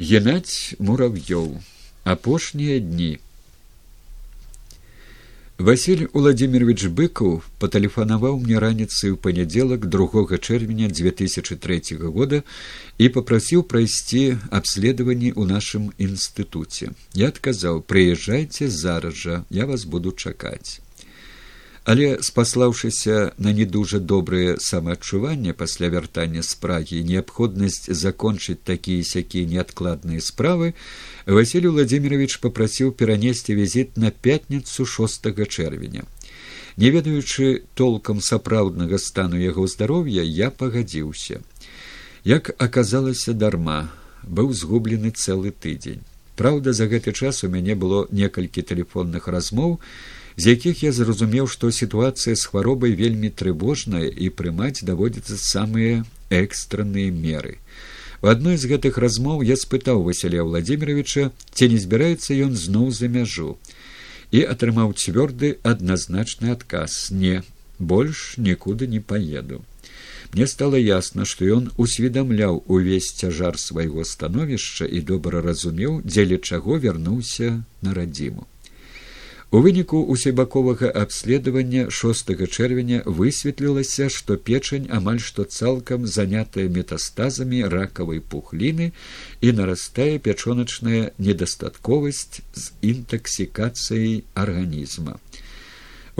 Геннадь мурав'ёў апошнія дні. Васіль уладзімирович быкаў патэлефанаваў мне раніцай у панядзелак другога чэрвеня 2003 года і попрасіў прайсці абследаванні ў нашым інстытуце. Я адказаў прыязджайце зараз жа я вас буду чакаць але спаслаўшыся на не дужа добрае самаадчуванне пасля вяртання з прагі неабходнасць закончыць такія сякія неадкладныя справы василий владимирович попрасіў перанесці візіт на пятніцу шостага чэрвеня. Не ведаючы толкам сапраўднага стану яго здароўя я пагадзіўся. Як аказалася дарма быў згублены цэлы тыдзень Праўда, за гэты час у мяне было некалькі тэлефонных размоў, з якіх я зразумеў, што сітуацыя з хваробай вельмі трывожная і прымаць даводзіцца самыя экстранныя меры. В адной з гэтых размоў я спытаў Васяля Владимировича, ці не збіраецца ён зноў за мяжу і атрымаў цвёрды адназначны адказ: не, больш нікуды не паеду. Мне стало ясно, што ён усведамляў увесь цяжар свайго становішча і добра разумеў, дзеля чаго вярнуўся на радзіму. У выніку усебаковага абследавання шостага чэрвеня высветлілася, што печань амаль што цалкам занятая метастазамі ракавай пухліны і нарастае пячоначная недастатковасць з інтаксікацыяй арганізма.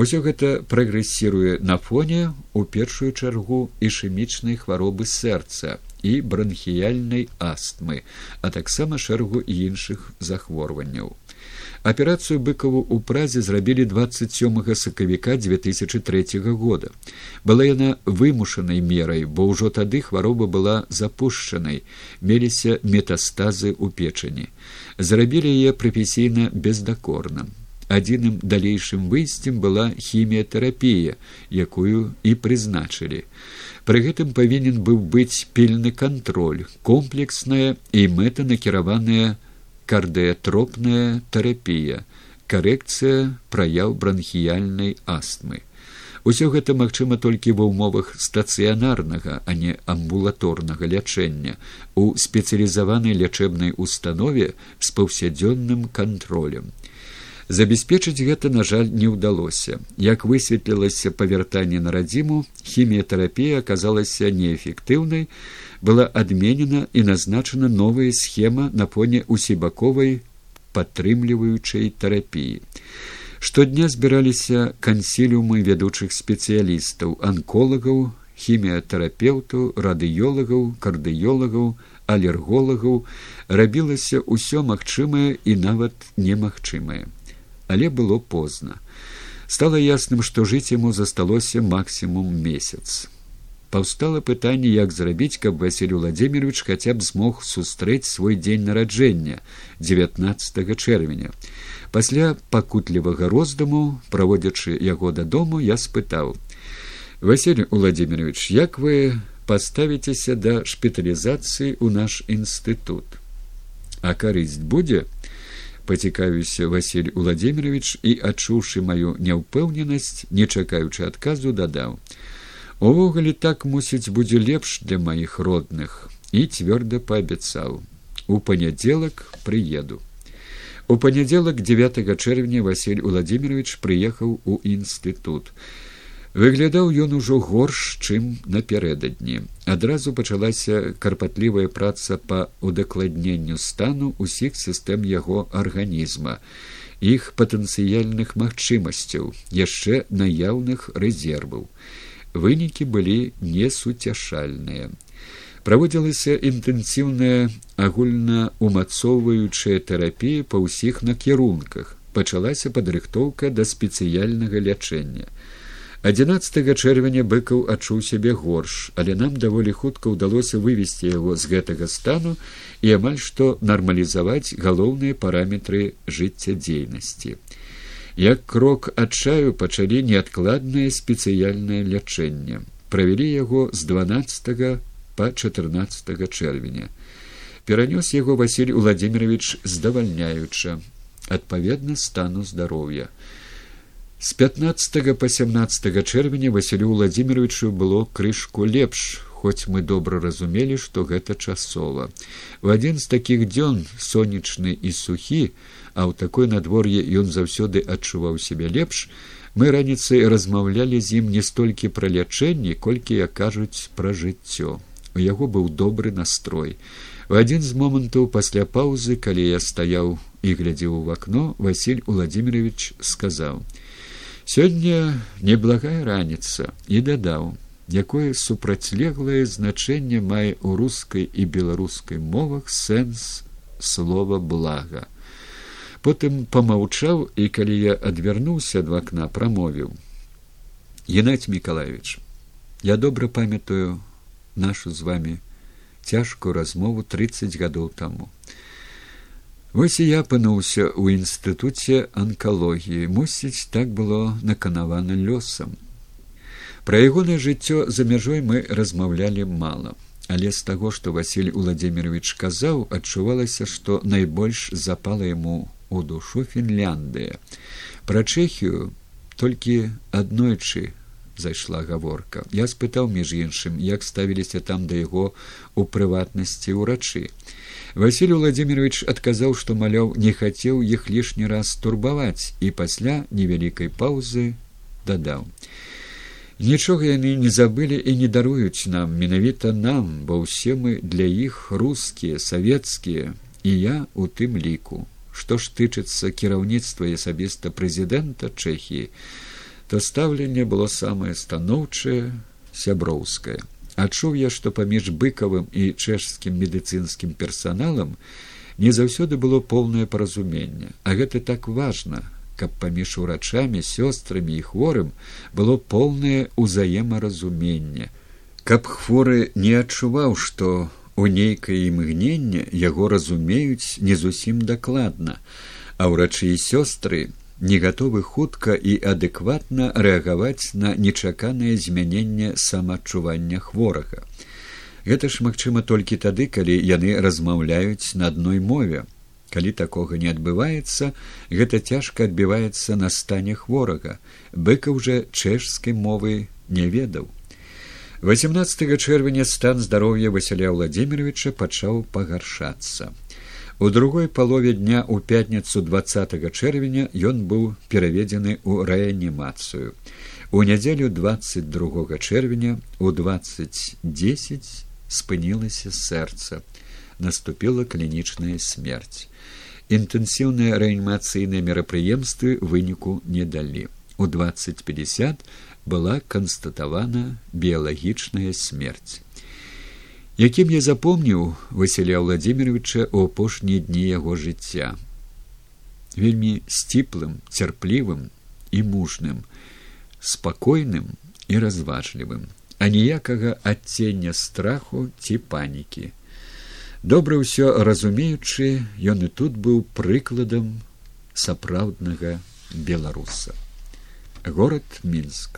Усё гэта прагрэсіруе на фоне у першую чаргу ішэмічнай хваробы сэрца і бранхіяльнай астмы, а таксама шэрагу іншых захворванняў. Аперацыю быкаву ў празе зрабілі 27 сакавіка 2003 года. Была яна вымушанай мерай, бо ўжо тады хвароба была запушчанай, меліся метастазы ў печані. Зрабілі яе прафесійна бездакорна. Адзіным далейшым выйсцем была хіміятэрапія, якую і прызначылі. Пры гэтым павінен быў быць пільны кантроль, комплексная і мэтанакіраваная кардыятропная тэрапія карэкцыя праяў бранхіяльнай астмы усё гэта магчыма толькі ва ўмовах стацыянарнага а не амбулаторнага лячэння у спецыялізаванай лячэбнай установе з паўсядзённым кантролем забяспечыць гэта на жаль не ўдалося. Як высветлілася павяртанне на радзіму хіміятэрапія аказалася неэфектыўнай была адменена і назначана новая схема на фоне усебаковай падтрымліваючай тэрапіі. Штодня збіраліся кансіліумы вядучых спецыялістаў анколагаў хіміятэрапеўтаў радыёлагаў кардыёлагаў алерголагаў. Рабілася ўсё магчымае і нават немагчымае але было позна. Стало ясным што жыць яму засталося максімум месяц. Паўстала пытанне як зрабіць каб василь владимирович хаця б змог сустрэць свой дзень нараджэння девятнадцатого чэрвеня пасля пакутлівага роздуму праводзячы яго дадому я спытаў василь владимирович як вы паставіцеся да шпіталізацыі ў наш інстытут а карысць будзе пацікаюся василь владимирович і адчуўшы маю няўпэўненасць не чакаючы адказу дадаў. Увогуле так мусіць будзе лепш для маіх родных і цвёрда паабяцаў. У панядзелак прыеду у панядзелак девять чэрвеня василь владимирович прыехаў у інстытут выглядаў ён ужо горш чым напярэдадні адразу пачалася карпатлівая праца па удакладненню стану усіх сістэм яго арганізма іх патэнцыяльных магчымасцяў яшчэ наяўных рэзерваў вынікі былі несуцяшальныя. Праводзілася інтэнсіўная агульнаумацоўваючая тэрапія па ўсіх накірунках. Пачалася падрыхтоўка да спецыяльнага лячэння. 11 чэрвеня быкаў адчуў сябе горш, але нам даволі хутка ўдалося вывесці яго з гэтага стану і амаль што нармалізаваць галоўныя параметры жыццядзейнасці. Як крок адчаю пачалі неадкладнае спецыяльнае лячэнне. Правялі яго з 12 по 14 чэрвеня. Перанёс яго василь владимирович здавальняюча. Адпаведна стану здароўя з 15 по 17 чэрвеня василю владимировичу было крышку лепш хоць мы добра разумелі, што гэта часова. У адзін з такіх дзён сонечны і сухі, а ў такой надвор'е ён заўсёды адчуваў сябе лепш, мы раніцай размаўлялі з ім не столькі пра лячэнне, колькі як кажуць пра жыццё. У яго быў добры настрой. У адзін з момантаў пасля паўзы, калі я стаяў і глядзеў у акно, Васіль Владимирович сказаў: « Сёння неблагая раніца і дадаў якое супрацьлеглае значэнне мае ў рускай і беларускай мовах сэнс слова блага. Потым помаўчаў і калі я адвярнуўся ад вакна прамовіў Геннадзь міколаевич я добра памятаю нашу з вами цяжкую размову тридцать гадоў таму вось і я апынуўся ў інстытуце анкалогіі мусіць так было наканавана лёсам Пра ягонае жыццё за мяжой мы размаўлялі мала, але з таго, што Васіль Уладзімирович казаў, адчувалася, што найбольш запала яму у душу Фінляндыя. Пра Чэхію толькі аднойчы зайшла гаворка. Я спытаў між іншым, як ставіліся там да яго у прыватнасці ўрачы. Васіль Владимирович адказаў, што маляў не хацеў іх лішні раз турбаваць і пасля невялікай паўзы дадаў. Нічога яны не забылі і не даруюць нам менавіта нам, бо ўсе мы для іх рускія, савецкія і я у тым ліку. Што ж тычыцца кіраўніцтва і асабіста прэзідэнта Чэхіі, то стаўленне было самае станоўчае сяброўскае. Адчуў я, што паміж быкавым і чэшскім медыцынскім персаналам не заўсёды было поўнае паразуменне, а гэта так важна каб паміж урачамі сёстрамі і хворым было поўнае ўзаемаразуменне. Каб хворы не адчуваў што у нейкае імгненне яго разумеюць не зусім дакладна а ўрачы і сёстры не гатовы хутка і адэкватна рэагаваць на нечаканае змяненне самаадчування хворага. Гэта ж магчыма толькі тады калі яны размаўляюць на адной мове. Калі такога не адбываецца гэта цяжка адбіваецца на стане хворага. Быка уже чэшскай мовы не ведаў. 18 чэрвеня стан здароўя васяля владимировича пачаў пагаршацца у другой палове дня ў пятніцу 20 чэрвеня ён быў пераведзены ў рэанімацыю. У нядзелю 22 чэрвеня у 2010 спынілася сэрца. Наступила клінічная смерць. Інтэнсіўныя рэанімацыйныя мерапрыемствы выніку не далі. У двадцать пятьдесят была канстатавана біялагічная смерць якім я запомніў василя владимировича у апошнія дні яго жыцця. Вельмі сціплым цярплівым і мужным спакойным і разважлівым а ніякага адцення страху ці панікі. Добра ўсё разумеючы ён і тут быў прыкладам сапраўднага беларуса. Город мінск